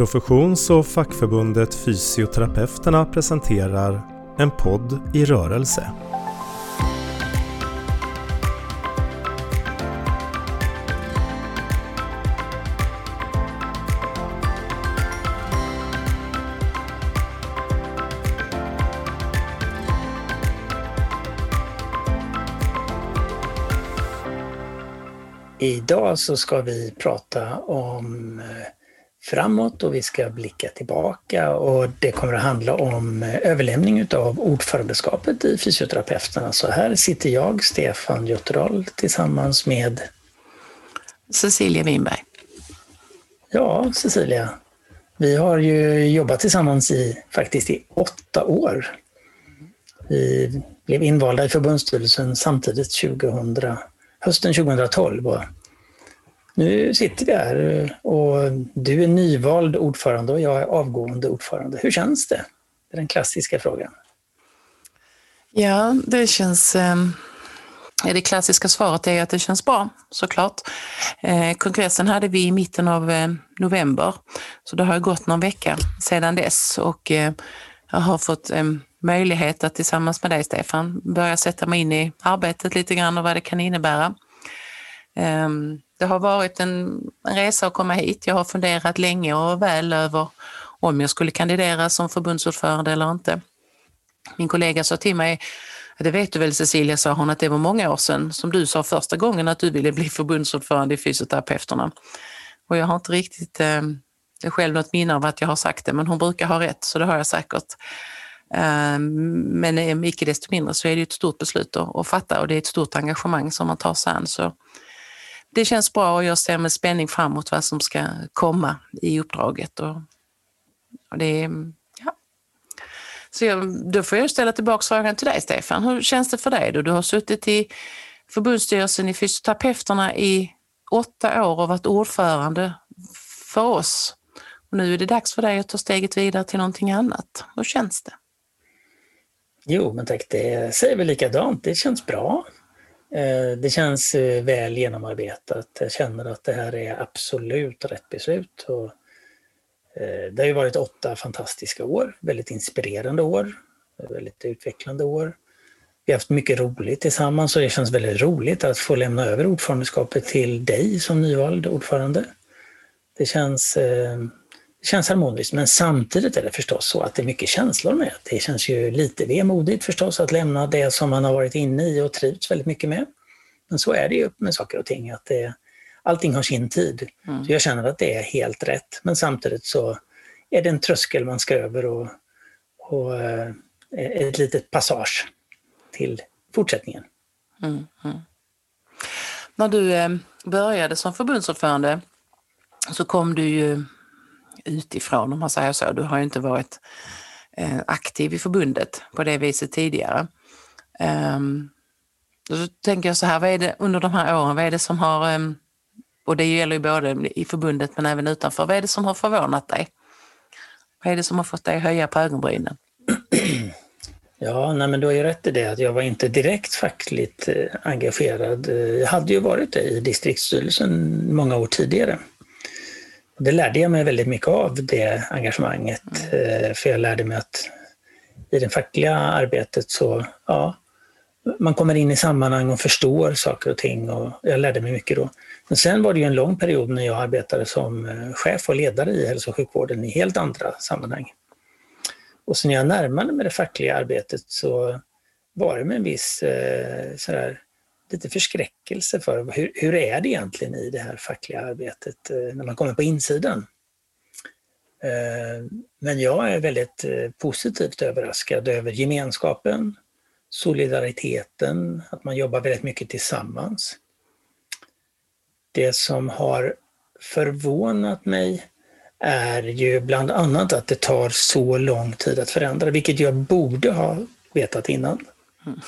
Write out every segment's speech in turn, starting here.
Professions och fackförbundet Fysioterapeuterna presenterar En podd i rörelse. Idag så ska vi prata om eh, framåt och vi ska blicka tillbaka och det kommer att handla om eh, överlämning av ordförandeskapet i Fysioterapeuterna. Så här sitter jag, Stefan Jutterdahl, tillsammans med Cecilia Winberg. Ja, Cecilia. Vi har ju jobbat tillsammans i faktiskt i åtta år. Vi blev invalda i förbundsstyrelsen samtidigt 2000 hösten 2012. Och nu sitter vi här eh, och du är nyvald ordförande och jag är avgående ordförande. Hur känns det? Det är den klassiska frågan. Ja, det känns... Eh, det klassiska svaret är att det känns bra, såklart. Eh, kongressen hade vi i mitten av eh, november, så det har gått någon vecka sedan dess och eh, jag har fått eh, möjlighet att tillsammans med dig Stefan börja sätta mig in i arbetet lite grann och vad det kan innebära. Ehm, det har varit en, resa att komma hit. Jag har funderat länge och väl över om jag skulle kandidera som förbundsordförande eller inte. Min kollega sa till mig, det vet du väl Cecilia, sa hon, att det var många år sedan som du sa första gången att du ville bli förbundsordförande i Fysioterapeuterna. Och jag har inte riktigt eh, själv något minne av att jag har sagt det, men hon brukar ha rätt, så det har jag säkert. Eh, men ehm, icke desto mindre så är det ett stort beslut att fatta och det är ett stort engagemang som man tar sig an. Så det känns bra och jag ser med spänning fram emot vad som ska komma i uppdraget. Och, och det ja. Så jag, då får jag ställa tillbaka frågan till dig Stefan. Hur känns det för dig då? Du har suttit i förbundsstyrelsen i Fysioterapeuterna i åtta år och varit ordförande för oss. Och nu är det dags för dig att ta steget vidare till någonting annat. Hur känns det? Jo, men tack, det säger väl likadant. Det känns bra. Eh, det känns eh, väl genomarbetat. Jag känner att det här är absolut rätt beslut. Och eh, det har ju varit åtta fantastiska år, väldigt inspirerande år, väldigt utvecklande år. Vi har haft mycket roligt tillsammans och det känns väldigt roligt att få lämna över ordförandeskapet till dig som nyvald ordförande. Det känns känns harmoniskt, men samtidigt är det förstås så att det är mycket känslor med. Det känns ju lite vemodigt förstås att lämna det som man har varit inne i och trivts väldigt mycket med. Men så är det ju med saker och ting, att det, allting har sin tid. Mm. Så jag känner att det är helt rätt, men samtidigt så är det en tröskel man ska över och, och eh, ett litet passage till fortsättningen. Mm, mm. När du eh, började som förbundsordförande så kom du ju utifrån om man säger så. Du har ju inte varit eh, aktiv i förbundet på det viset tidigare. Ehm, Då tänker jag så här, vad är det under de här åren, vad är det som har, ehm, och det gäller ju både i förbundet men även utanför, vad är det som har förvånat dig? Vad är det som har fått dig att höja på ögonbrynen? Ja, nej men du har ju rätt i det att jag var inte direkt fackligt eh, engagerad. Jag hade ju varit det i distriktsstyrelsen många år tidigare. Det lärde jag mig väldigt mycket av, det engagemanget. Mm. För jag lärde mig att i det fackliga arbetet så, ja, man kommer in i sammanhang och förstår saker och ting och jag lärde mig mycket då. Men sen var det ju en lång period när jag arbetade som eh, chef och ledare i hälso och sjukvården i helt andra sammanhang. Och så när jag närmade mig det fackliga arbetet så var det med en viss eh, sådär, lite förskräckelse för hur, hur är det egentligen i det här fackliga arbetet eh, när man kommer på insidan. Eh, men jag är väldigt eh, positivt överraskad över gemenskapen, solidariteten, att man jobbar väldigt mycket tillsammans. Det som har förvånat mig är ju bland annat att det tar så lång tid att förändra, vilket jag borde ha vetat innan. Mm.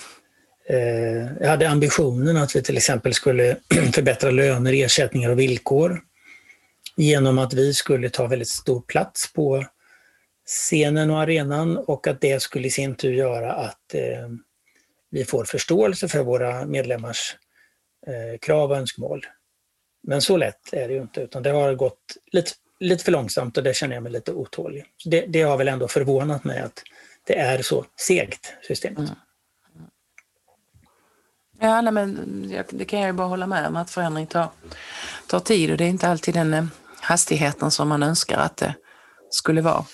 Eh, jag hade ambitionen att vi till exempel skulle förbättra löner, ersättningar och villkor genom att vi skulle ta väldigt stor plats på scenen och arenan och att det skulle i sin tur göra att eh, vi får förståelse för våra medlemmars eh, krav och önskemål. Men så lätt är det ju inte, utan det har gått lite, lite för långsamt och där känner jag mig lite otålig. Det, det har väl ändå förvånat mig att det är så segt, systemet. Mm. Ja, nej, men det kan jag ju bara hålla med om att förändring tar, tar tid och det är inte alltid den eh, hastigheten som man önskar att det skulle vara.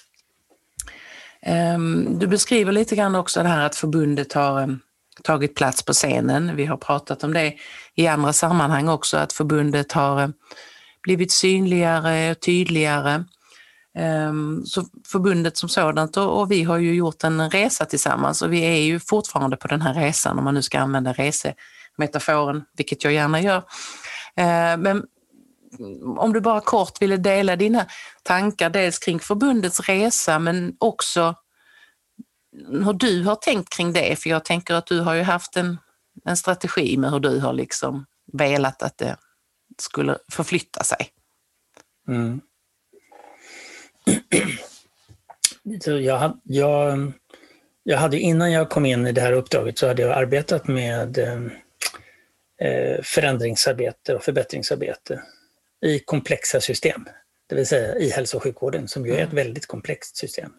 Ehm, du beskriver lite grann också det här att förbundet har ehm, tagit plats på scenen. Vi har pratat om det i andra sammanhang också, att förbundet har eh, blivit synligare och tydligare. Ehm, så förbundet som sådant och vi har ju gjort en resa tillsammans och vi är ju fortfarande på den här resan om man nu ska använda resemetaforen, vilket jag gärna gör. Ehm, men om du bara kort ville dela dina tankar dels kring förbundets resa men också hur du har tänkt kring det, för jag tänker att du har ju haft en, en strategi med hur du har liksom velat att det skulle förflytta sig. Mm. Jag, jag, jag hade innan jag kom in i det här uppdraget så hade jag arbetat med eh, förändringsarbete och förbättringsarbete i komplexa system. Det vill säga i hälso och sjukvården som ju är ett mm. väldigt komplext system.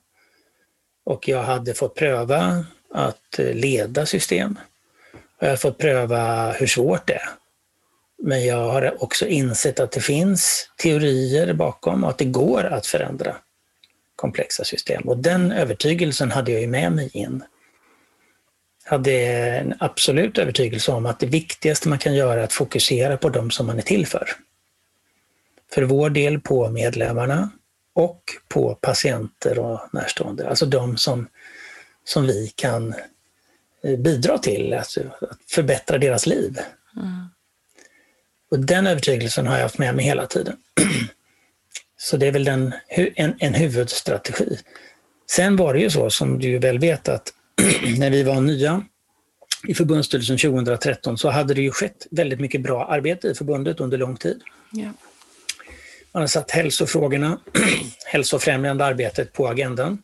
Och jag hade fått pröva att leda system. Jag har fått pröva hur svårt det är. Men jag har också insett att det finns teorier bakom och att det går att förändra komplexa system. Och den övertygelsen hade jag ju med mig in. Jag hade en absolut övertygelse om att det viktigaste man kan göra är att fokusera på de som man är till för för vår del på medlemmarna och på patienter och närstående, alltså de som, som vi kan eh, bidra till alltså att förbättra deras liv. Mm. Och den övertygelsen har jag haft med mig hela tiden. Så det är väl den, en, en huvudstrategi. Sen var det ju så, som du väl vet, att när vi var nya i förbundsstyrelsen 2013 så hade det ju skett väldigt mycket bra arbete i förbundet under lång tid. Ja. Man har satt hälsofrågorna, hälsofrämjande arbetet på agendan.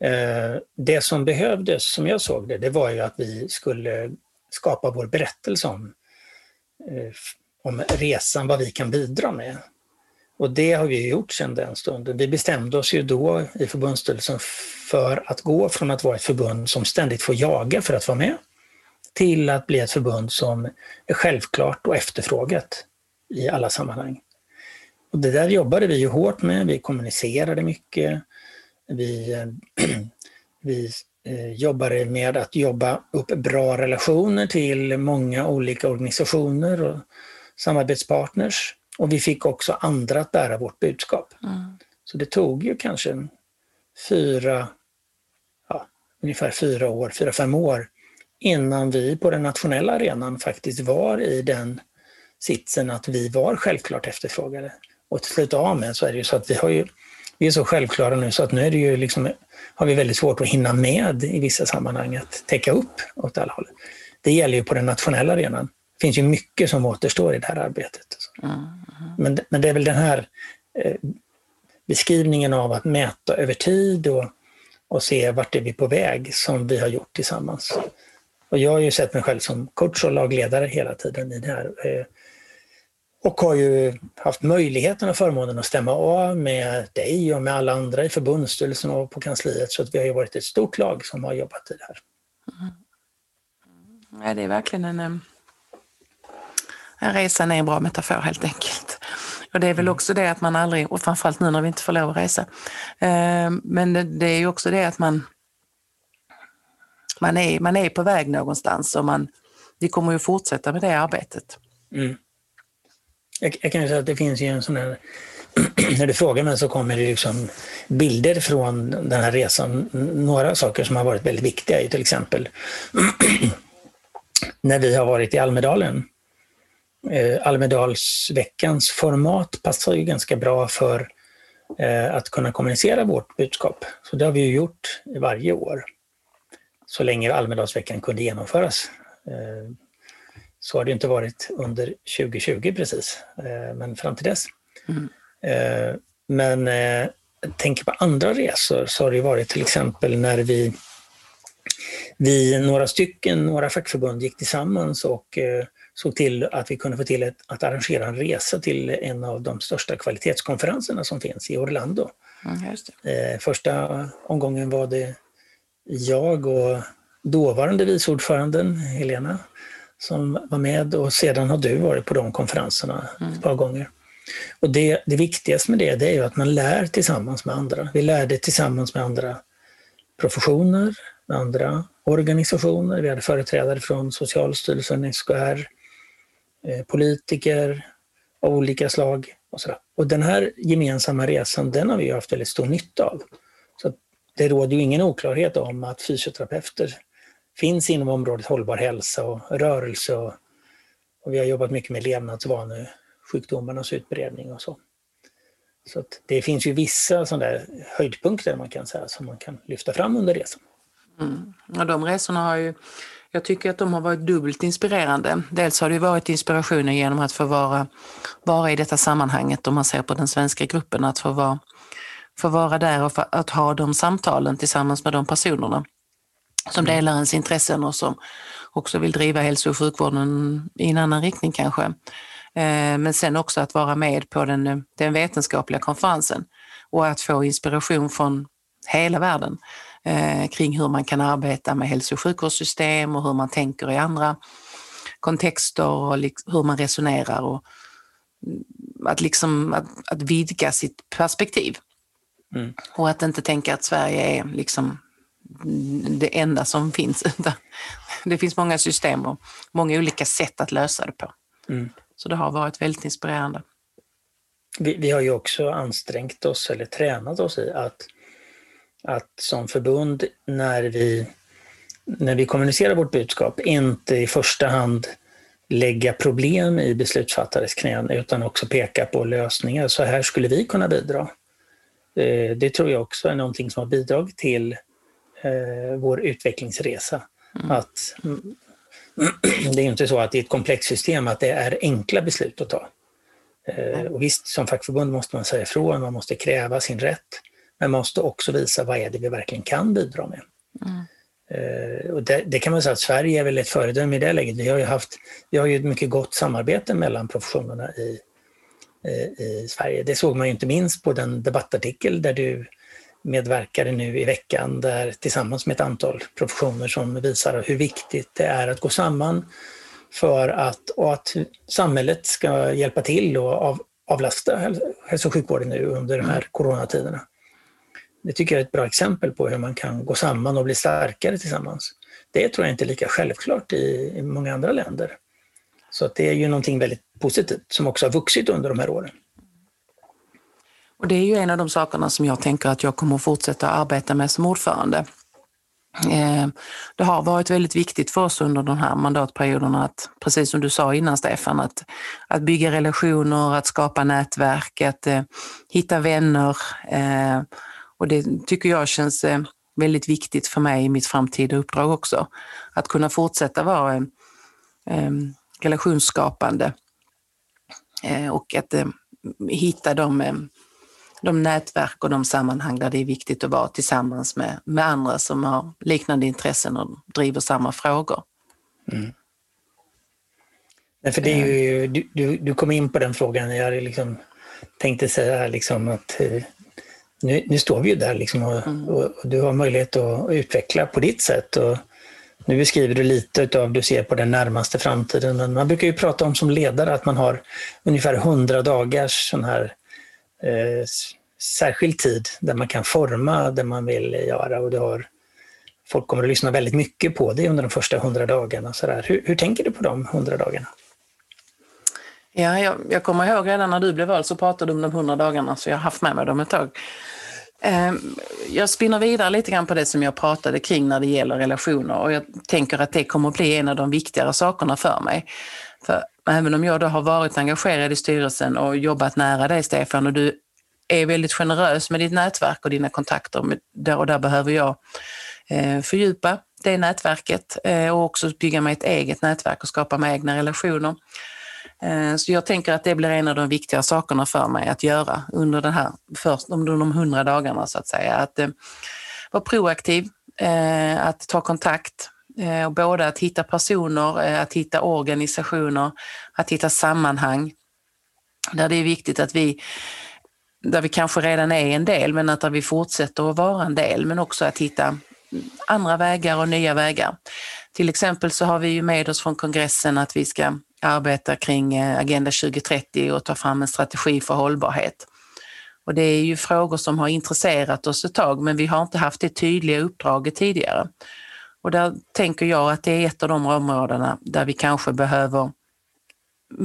Eh, det som behövdes, som jag såg det, det var ju att vi skulle skapa vår berättelse om, eh, om resan, vad vi kan bidra med. Och det har vi gjort sedan den stunden. Vi bestämde oss ju då i förbundsstyrelsen för att gå från att vara ett förbund som ständigt får jaga för att vara med, till att bli ett förbund som är självklart och efterfrågat i alla sammanhang. Och det där jobbade vi ju hårt med. Vi kommunicerade mycket. Vi, vi eh, jobbade med att jobba upp bra relationer till många olika organisationer och samarbetspartners. Och vi fick också andra att bära vårt budskap. Mm. Så det tog ju kanske fyra, ja, ungefär fyra år, fyra, fem år innan vi på den nationella arenan faktiskt var i den sitsen att vi var självklart efterfrågade och till slut av med så är det ju så att vi har ju vi är så självklara nu så att nu är det ju liksom, har vi väldigt svårt att hinna med i vissa sammanhang att täcka upp åt alla håll. Det gäller ju på den nationella arenan. Det finns ju mycket som återstår i det här arbetet. Men, men det är väl den här eh, beskrivningen av att mäta över tid och, och se vart är vi på väg som vi har gjort tillsammans. Och jag har ju sett mig själv som coach och lagledare hela tiden i det här. Eh, och har ju haft möjligheten och förmånen att stämma av med dig och med alla andra i förbundsstyrelsen och på kansliet. Så att vi har ju varit ett stort lag som har jobbat i det här. Mm. Ja, det är verkligen en eh, resan är en bra metafor helt enkelt. Och det är väl mm. också det att man aldrig, och framförallt nu när vi inte får lov att resa, eh, men det är ju också det att man, man, är, man är på väg någonstans och man, vi kommer ju fortsätta med det arbetet. Mm. Jag, jag, kan säga att det finns ju en sån här, när du frågar mig så kommer det liksom bilder från den här resan. Några saker som har varit väldigt viktiga är till exempel när vi har varit i Almedalen. Eh, Almedalsveckans format passar ju ganska bra för eh, att kunna kommunicera vårt budskap. Så det har vi ju gjort varje år, så länge Almedalsveckan kunde genomföras. Eh, så har det inte varit under 2020 precis, men fram till dess. Mm. Men eh, tänker på andra resor så har det varit till exempel när vi, vi några stycken, några fackförbund gick tillsammans och såg till att vi kunde få till ett, att arrangera en resa till en av de största kvalitetskonferenserna som finns i Orlando. Mm, Första omgången var det jag och dåvarande vice ordföranden Helena som var med och sedan har du varit på de konferenserna mm. ett par gånger. Och det, det viktigaste med det, det är ju att man lär tillsammans med andra. Vi lärde tillsammans med andra professioner, med andra organisationer. Vi hade företrädare från Socialstyrelsen, SKR, Eh, politiker av olika slag. Och, så och den här gemensamma resan, den har vi haft väldigt stor nytta av. Så det råder ju ingen oklarhet om att fysioterapeuter finns inom området hållbar hälsa och rörelse och, och vi har jobbat mycket med levnadsvanesjukdomarnas utbredning och så. Så det finns ju vissa sådana där höjdpunkter man kan säga som man kan lyfta fram under resan. Mm. Ja, de resorna har ju, jag tycker att de har varit dubbelt inspirerande. Dels har det varit inspirationen genom att få vara, vara i detta sammanhanget om man ser på den svenska gruppen, att få vara, få vara där och att ha de samtalen tillsammans med de personerna som mm. delar ens intressen och som också vill driva hälso och sjukvården i en annan riktning kanske. Eh, men sen också att vara med på den, den vetenskapliga konferensen och att få inspiration från hela världen eh, kring hur man kan arbeta med hälso och sjukvårdssystem och hur man tänker i andra kontexter och hur man resonerar och mm, att, liksom, att, att vidga sitt perspektiv. Mm. Och att inte tänka att Sverige är liksom det enda som finns. det finns många system och många olika sätt att lösa det på. Mm. Så det har varit väldigt inspirerande. Vi, vi, har ju också ansträngt oss eller tränat oss i att, att som förbund när vi, när vi kommunicerar vårt budskap inte i första hand lägga problem i beslutsfattares knän utan också peka på lösningar. Så här skulle vi kunna bidra. Eh, det tror jag också är någonting som har bidragit till eh, vår utvecklingsresa. Mm. Att, det är inte så att i ett komplext system att det är enkla beslut att ta. Eh, och visst, som fackförbund måste man säga ifrån, man måste kräva sin rätt. Men måste också visa vad är det vi verkligen kan bidra med. Mm. Eh, och det, det, kan man säga att Sverige är väl ett föredöme i det läget. Vi har ju haft vi har ju ett mycket gott samarbete mellan professionerna i, i, i Sverige. Det såg man ju inte minst på den debattartikel där du medverkade nu i veckan där tillsammans med ett antal professioner som visar hur viktigt det är att gå samman för att, och att samhället ska hjälpa till och av, avlasta hälso och sjukvården nu under de här coronatiderna. Det tycker jag är ett bra exempel på hur man kan gå samman och bli starkare tillsammans. Det tror jag inte är lika självklart i, i många andra länder. Så det är ju någonting väldigt positivt som också har vuxit under de här åren. Och det är ju en av de sakerna som jag tänker att jag kommer att fortsätta arbeta med som ordförande. Eh, det har varit väldigt viktigt för oss under de här mandatperioderna att, precis som du sa innan Stefan, att, att bygga relationer, att skapa nätverk, att eh, hitta vänner. Eh, och det tycker jag känns eh, väldigt viktigt för mig i mitt framtida uppdrag också. Att kunna fortsätta vara eh, relationsskapande eh, och att hitta de de nätverk och de sammanhang där det är viktigt att vara tillsammans med, med andra som har liknande intressen och driver samma frågor. Mm. Nej, för det är ju, du, du, du kom in på den frågan, jag liksom tänkte säga liksom att eh, nu, nu står vi ju där liksom och, mm. och, och, du har möjlighet att utveckla på ditt sätt. Och nu beskriver du lite av du ser på den närmaste framtiden, men man brukar ju prata om som ledare att man har ungefär 100 dagars sån här eh, särskild tid där man kan forma det man vill göra och du har, folk kommer att lyssna väldigt mycket på det under de första hundra dagarna. Så där. Hur, hur tänker du på de hundra dagarna? Ja, jag, jag kommer ihåg redan när du blev vald så pratade du om de hundra dagarna så jag har haft med mig dem ett tag. Ehm, jag spinner vidare lite grann på det som jag pratade kring när det gäller relationer och jag tänker att det kommer att bli en av de viktigare sakerna för mig. För även om jag då har varit engagerad i styrelsen och jobbat nära dig Stefan och du är väldigt generös med ditt nätverk och dina kontakter och där behöver jag eh, fördjupa det nätverket eh, och också bygga mig ett eget nätverk och skapa mig egna relationer. Eh, så jag tänker att det blir en av de viktiga sakerna för mig att göra under, den här, först, under de hundra dagarna så att säga. Att eh, vara proaktiv, eh, att ta kontakt, och Både att hitta personer, att hitta organisationer, att hitta sammanhang. Där det är viktigt att vi där vi kanske redan är en del men att vi fortsätter att vara en del men också att hitta andra vägar och nya vägar. Till exempel så har vi ju med oss från kongressen att vi ska arbeta kring eh, Agenda 2030 och ta fram en strategi för hållbarhet. Och det är ju frågor som har intresserat oss ett tag men vi har inte haft det tydliga uppdraget tidigare. Och där tänker jag att det är ett av de områdena där vi kanske behöver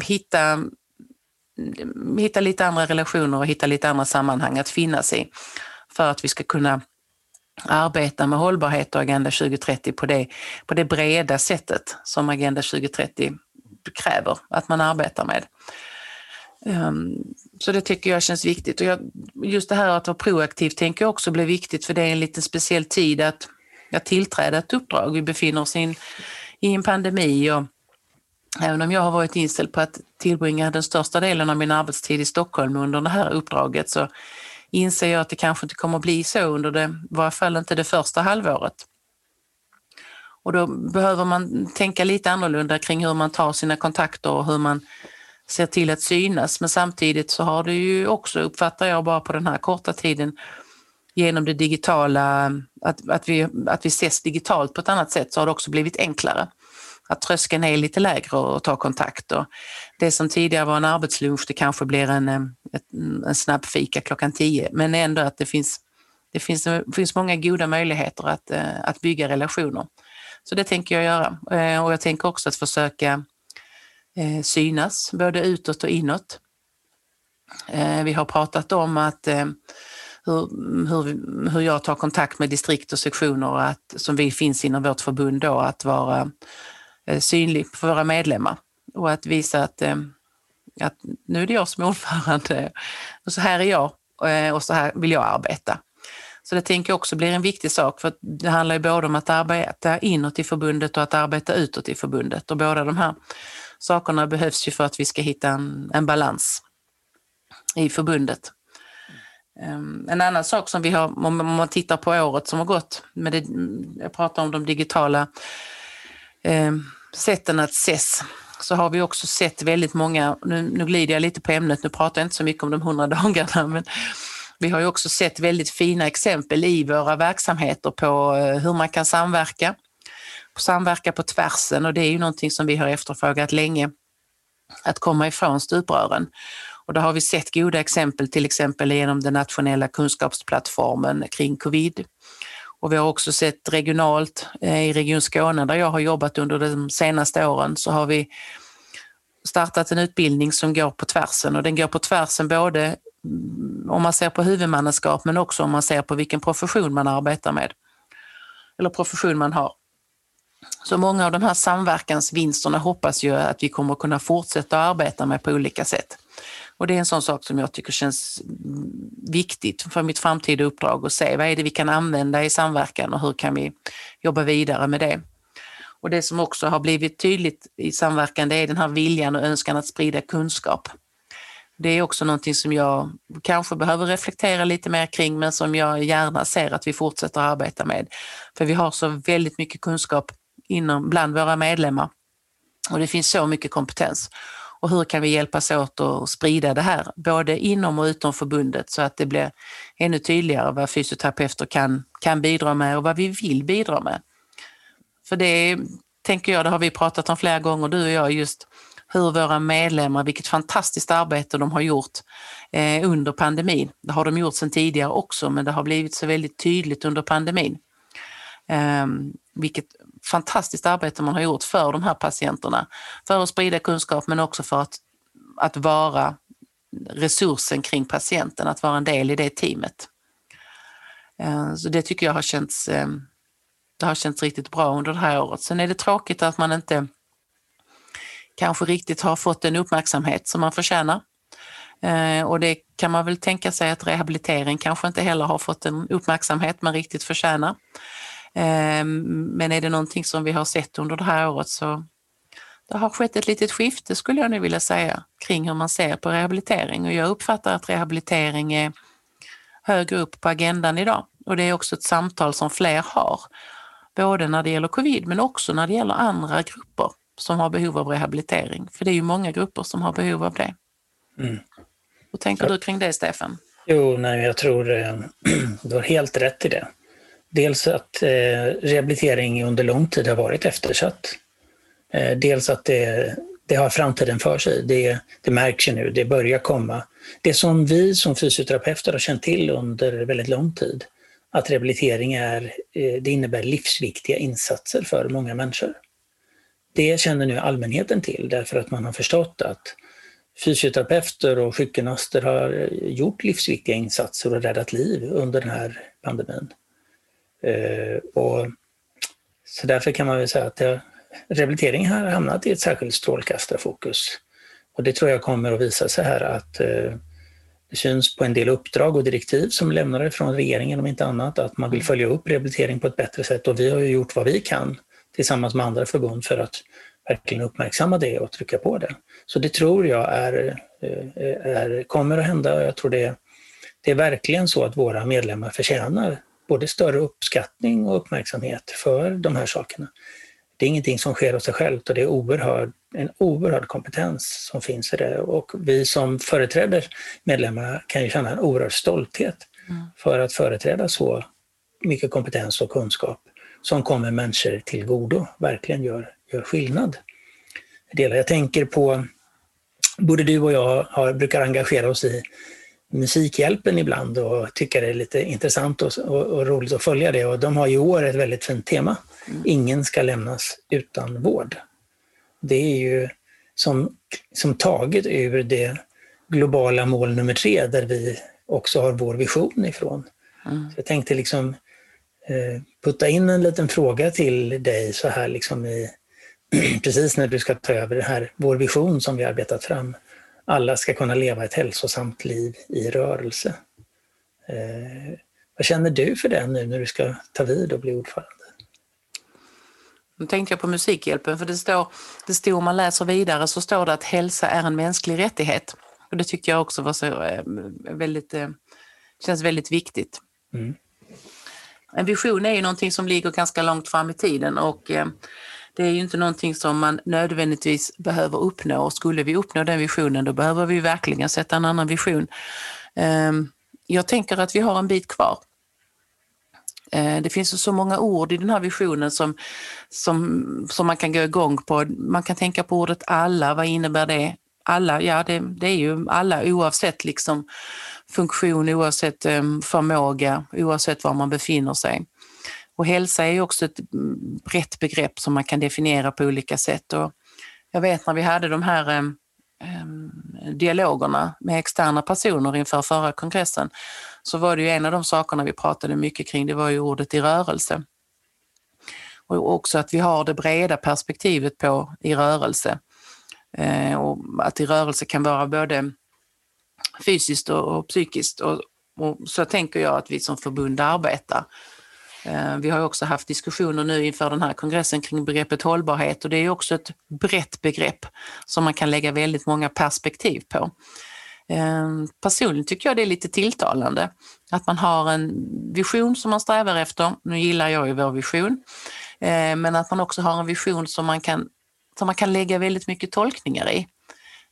hitta hitta lite andra relationer och hitta lite andra sammanhang att finnas i för att vi ska kunna arbeta med hållbarhet och Agenda 2030 på det, på det breda sättet som Agenda 2030 kräver att man arbetar med. Ehm, så det tycker jag känns viktigt. Och jag, just det här att vara proaktiv tänker jag också blir viktigt för det är en lite speciell tid att, att tillträda ett uppdrag. Vi befinner oss in, i en pandemi och Även om jag har varit inställd på att tillbringa den största delen av min arbetstid i Stockholm under det här uppdraget så inser jag att det kanske inte kommer att bli så under det, i varje fall inte det första halvåret. Och då behöver man tänka lite annorlunda kring hur man tar sina kontakter och hur man ser till att synas. Men samtidigt så har det ju också, uppfattar jag bara på den här korta tiden, genom det digitala, att, att, vi, att vi ses digitalt på ett annat sätt, så har det också blivit enklare att tröskeln är lite lägre och ta kontakt. Och det som tidigare var en arbetslunch, det kanske blir en, eh, en, en snabb fika klockan tio, men ändå att det finns, det finns, det finns många goda möjligheter att, eh, att bygga relationer. Så det tänker jag göra. Eh, och jag tänker också att försöka eh, synas, både utåt och inåt. Eh, vi har pratat om att hur, hur, hur jag tar kontakt med distrikt och sektioner att, som vi finns inom vårt förbund då, att vara synlig för våra medlemmar och att visa att, att nu är det jag som är ordförande och så här är jag och så här vill jag arbeta. Så det tänker jag också blir en viktig sak för det handlar ju både om att arbeta inåt i förbundet och att arbeta utåt i förbundet och båda de här sakerna behövs ju för att vi ska hitta en, en balans i förbundet. Ehm, en annan sak som vi har, om man tittar på året som har gått, med det, jag pratar om de digitala eh, sätten att ses så har vi också sett väldigt många, nu, nu glider jag lite på ämnet, nu pratar jag inte så mycket om de hundra dagarna, men vi har ju också sett väldigt fina exempel i våra verksamheter på eh, hur man kan samverka, samverka på tvärsen och det är ju någonting som vi har efterfrågat länge, att komma ifrån stuprören. Och där har vi sett goda exempel, till exempel genom den nationella kunskapsplattformen kring covid. Och vi har också sett regionalt eh, i Region Skåne där jag har jobbat under de senaste åren så har vi startat en utbildning som går på tvärsen. Och den går på tvärsen både om man ser på huvudmannaskap men också om man ser på vilken profession man arbetar med. Eller profession man har. Så många av de här samverkansvinsterna hoppas jag att vi kommer kunna fortsätta arbeta med på olika sätt. Och det är en sån sak som jag tycker känns viktigt för mitt framtida uppdrag att se vad är det vi kan använda i samverkan och hur kan vi jobba vidare med det. Och det som också har blivit tydligt i samverkan det är den här viljan och önskan att sprida kunskap. Det är också någonting som jag kanske behöver reflektera lite mer kring men som jag gärna ser att vi fortsätter arbeta med. För vi har så väldigt mycket kunskap inom, bland våra medlemmar och det finns så mycket kompetens och hur kan vi hjälpas åt att sprida det här, både inom och utom förbundet så att det blir ännu tydligare vad fysioterapeuter kan, kan bidra med och vad vi vill bidra med. För det tänker jag, det har vi pratat om flera gånger du och jag, just hur våra medlemmar, vilket fantastiskt arbete de har gjort eh, under pandemin. Det har de gjort sedan tidigare också, men det har blivit så väldigt tydligt under pandemin. Eh, vilket fantastiskt arbete man har gjort för de här patienterna. För att sprida kunskap men också för att, att vara resursen kring patienten, att vara en del i det teamet. Eh, så det tycker jag har känts, eh, det har känts riktigt bra under det här året. Sen är det tråkigt att man inte kanske riktigt har fått den uppmärksamhet som man förtjänar. Eh, och det kan man väl tänka sig att rehabilitering kanske inte heller har fått den uppmärksamhet man riktigt förtjänar. Eh, men är det någonting som vi har sett under det här året så det har skett ett litet skifte skulle jag nu vilja säga kring hur man ser på rehabilitering och jag uppfattar att rehabilitering är högre upp på agendan idag och det är också ett samtal som fler har. både när det gäller covid men också när det gäller andra grupper som har behov av rehabilitering. För det är ju många grupper som har behov av det. Mm. Hur tänker ja. du kring det, Stefan? Jo, nej, jag tror eh, du har helt rätt i det. Dels att eh, rehabilitering under lång tid har varit eftersatt. Eh, dels att det, det har framtiden för sig. Det, det märks ju nu, det börjar komma. Det som vi som fysioterapeuter har känt till under väldigt lång tid, att rehabilitering är, det innebär livsviktiga insatser för många människor. Det känner nu allmänheten till därför att man har förstått att fysioterapeuter och sjukgymnaster har gjort livsviktiga insatser och räddat liv under den här pandemin. Eh, och så därför kan man väl säga att rehabilitering har hamnat i ett särskilt strålkastarfokus. Och det tror jag kommer att visa sig här att eh, det syns på en del uppdrag och direktiv som lämnade från regeringen om inte annat, att man vill följa upp rehabilitering på ett bättre sätt och vi har ju gjort vad vi kan tillsammans med andra förbund för att verkligen uppmärksamma det och trycka på det. Så det tror jag är, eh, är, kommer att hända och jag tror det, det är verkligen så att våra medlemmar förtjänar både större uppskattning och uppmärksamhet för de här sakerna. Det är ingenting som sker av sig självt och det är oerhörd, en oerhörd kompetens som finns i det och vi som företräder medlemmarna kan ju känna en oerhörd stolthet mm. för att företräda så mycket kompetens och kunskap som kommer människor till godo, verkligen gör, gör skillnad. Jag tänker på, både du och jag har, brukar engagera oss i Musikhjälpen ibland och tycker det är lite intressant och, och, och, roligt att följa det. Och de har i år ett väldigt fint tema. Mm. Ingen ska lämnas utan vård. Det är ju som, som taget ur det globala mål nummer tre där vi också har vår vision ifrån. Mm. Så jag tänkte liksom Eh, putta in en liten fråga till dig så här liksom i, precis när du ska ta över det här, vår vision som vi arbetat fram. Alla ska kunna leva ett hälsosamt liv i rörelse. Eh, vad känner du för det nu när du ska ta vid och bli ordförande? Nu tänkte jag på Musikhjälpen, för det står, det står om man läser vidare så står det att hälsa är en mänsklig rättighet. Och det tyckte jag också var så eh, väldigt, eh, känns väldigt viktigt. Mm. En vision är ju någonting som ligger ganska långt fram i tiden och eh, det är ju inte någonting som man nödvändigtvis behöver uppnå och skulle vi uppnå den visionen då behöver vi verkligen sätta en annan vision. Ehm, jag tänker att vi har en bit kvar. Eh, det finns så många ord i den här visionen som, som, som man kan gå igång på. Man kan tänka på ordet alla, vad innebär det? Alla, ja det, det är ju alla oavsett liksom funktion, oavsett ehm, förmåga, oavsett var man befinner sig. Och hälsa är ju också ett mm, brett begrepp som man kan definiera på olika sätt. Och jag vet när vi hade de här ehm, ehm, dialogerna med externa personer inför förra kongressen så var det ju en av de sakerna vi pratade mycket kring, det var ju ordet i rörelse. Och också att vi har det breda perspektivet på i rörelse. Eh, och att i rörelse kan vara både fysiskt och, och psykiskt. Och, och, så tänker jag att vi som förbund arbetar. Eh, vi har också haft diskussioner nu inför den här kongressen kring begreppet hållbarhet och det är också ett brett begrepp som man kan lägga väldigt många perspektiv på. Eh, personligen tycker jag det är lite tilltalande att man har en vision som man strävar efter. Nu gillar jag ju vår vision, eh, men att man också har en vision som man kan, som man kan lägga väldigt mycket tolkningar i.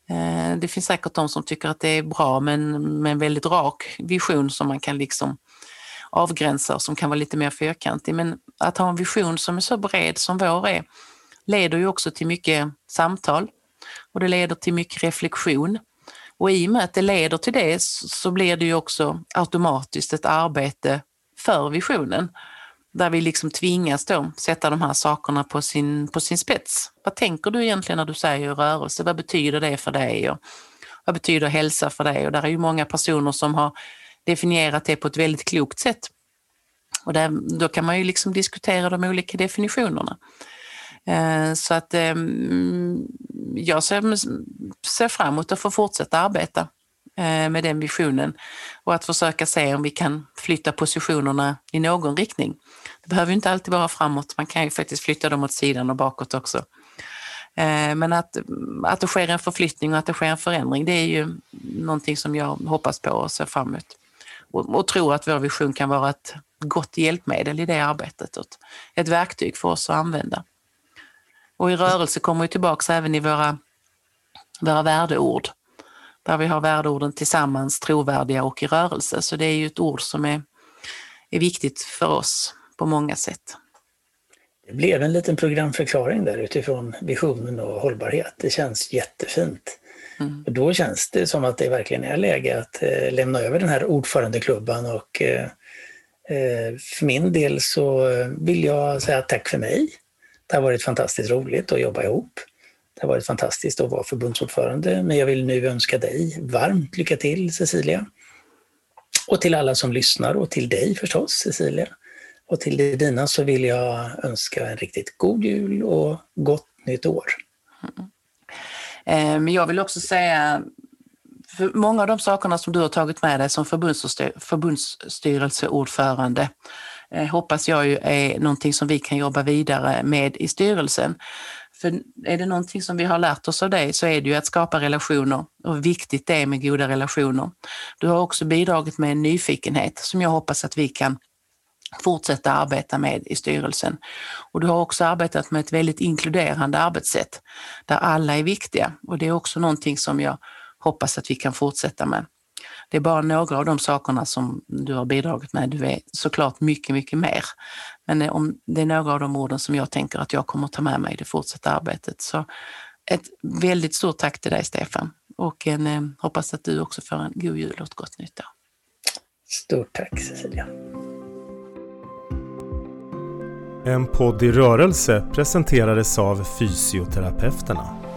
Eh, det finns säkert de som tycker att det är bra men med en väldigt rak vision som man kan liksom avgränsa och som kan vara lite mer fyrkantig. Men att ha en vision som är så bred som vår är leder ju också till mycket samtal och det leder till mycket reflektion. Och i och med att det leder till det så blir det ju också automatiskt ett arbete för visionen där vi liksom tvingas då sätta de här sakerna på sin, på sin spets. Vad tänker du egentligen när du säger rörelse? Vad betyder det för dig? Och vad betyder hälsa för dig? Och där är ju många personer som har definierat det på ett väldigt klokt sätt. Och där, då kan man ju liksom diskutera de olika definitionerna. Eh, så att ehm, jag ser, ser fram emot att få fortsätta arbeta Eh, med den visionen och att försöka se om vi kan flytta positionerna i någon riktning. Det behöver inte alltid vara framåt, man kan ju faktiskt flytta dem åt sidan och bakåt också. Eh, men att, att det sker en förflyttning och att det sker en förändring, det är ju någonting som jag hoppas på och ser fram emot. och, och tror att vår vision kan vara ett gott hjälpmedel i det arbetet och ett, ett verktyg för oss att använda. Och i rörelse kommer vi tillbaka även i våra, våra värdeord, där vi har värdeorden tillsammans, trovärdiga och i rörelse. Så det är ju ett ord som är, är viktigt för oss på många sätt. Det blev en liten programförklaring där utifrån visionen och hållbarhet. Det känns jättefint. Mm. Och då känns det som att det verkligen är läge att eh, lämna över den här ordförandeklubban och eh, eh för min del så vill jag säga tack för mig. Det har varit fantastiskt roligt att jobba ihop. Det har varit fantastiskt att vara förbundsordförande, men jag vill nu önska dig varmt lycka till Cecilia. Och till alla som lyssnar och till dig förstås Cecilia. Och till dina så vill jag önska en riktigt god jul och gott nytt år. Mm. Eh, men jag vill också säga, för många av de sakerna som du har tagit med dig som förbundsstyrelseordförande eh, hoppas jag ju är någonting som vi kan jobba vidare med i styrelsen. För är det någonting som vi har lärt oss av dig så är det ju att skapa relationer och hur viktigt det är med goda relationer. Du har också bidragit med en nyfikenhet som jag hoppas att vi kan fortsätta arbeta med i styrelsen. Och du har också arbetat med ett väldigt inkluderande arbetssätt där alla är viktiga och det är också någonting som jag hoppas att vi kan fortsätta med. Det är bara några av de sakerna som du har bidragit med. Du är såklart mycket, mycket mer. Men om det är några av de orden som jag tänker att jag kommer att ta med mig i det fortsatta arbetet. Så ett väldigt stort tack till dig Stefan och en, eh, hoppas att du också får en god jul och ett gott nytt år. Stort tack Cecilia. En podd i rörelse presenterades av Fysioterapeuterna.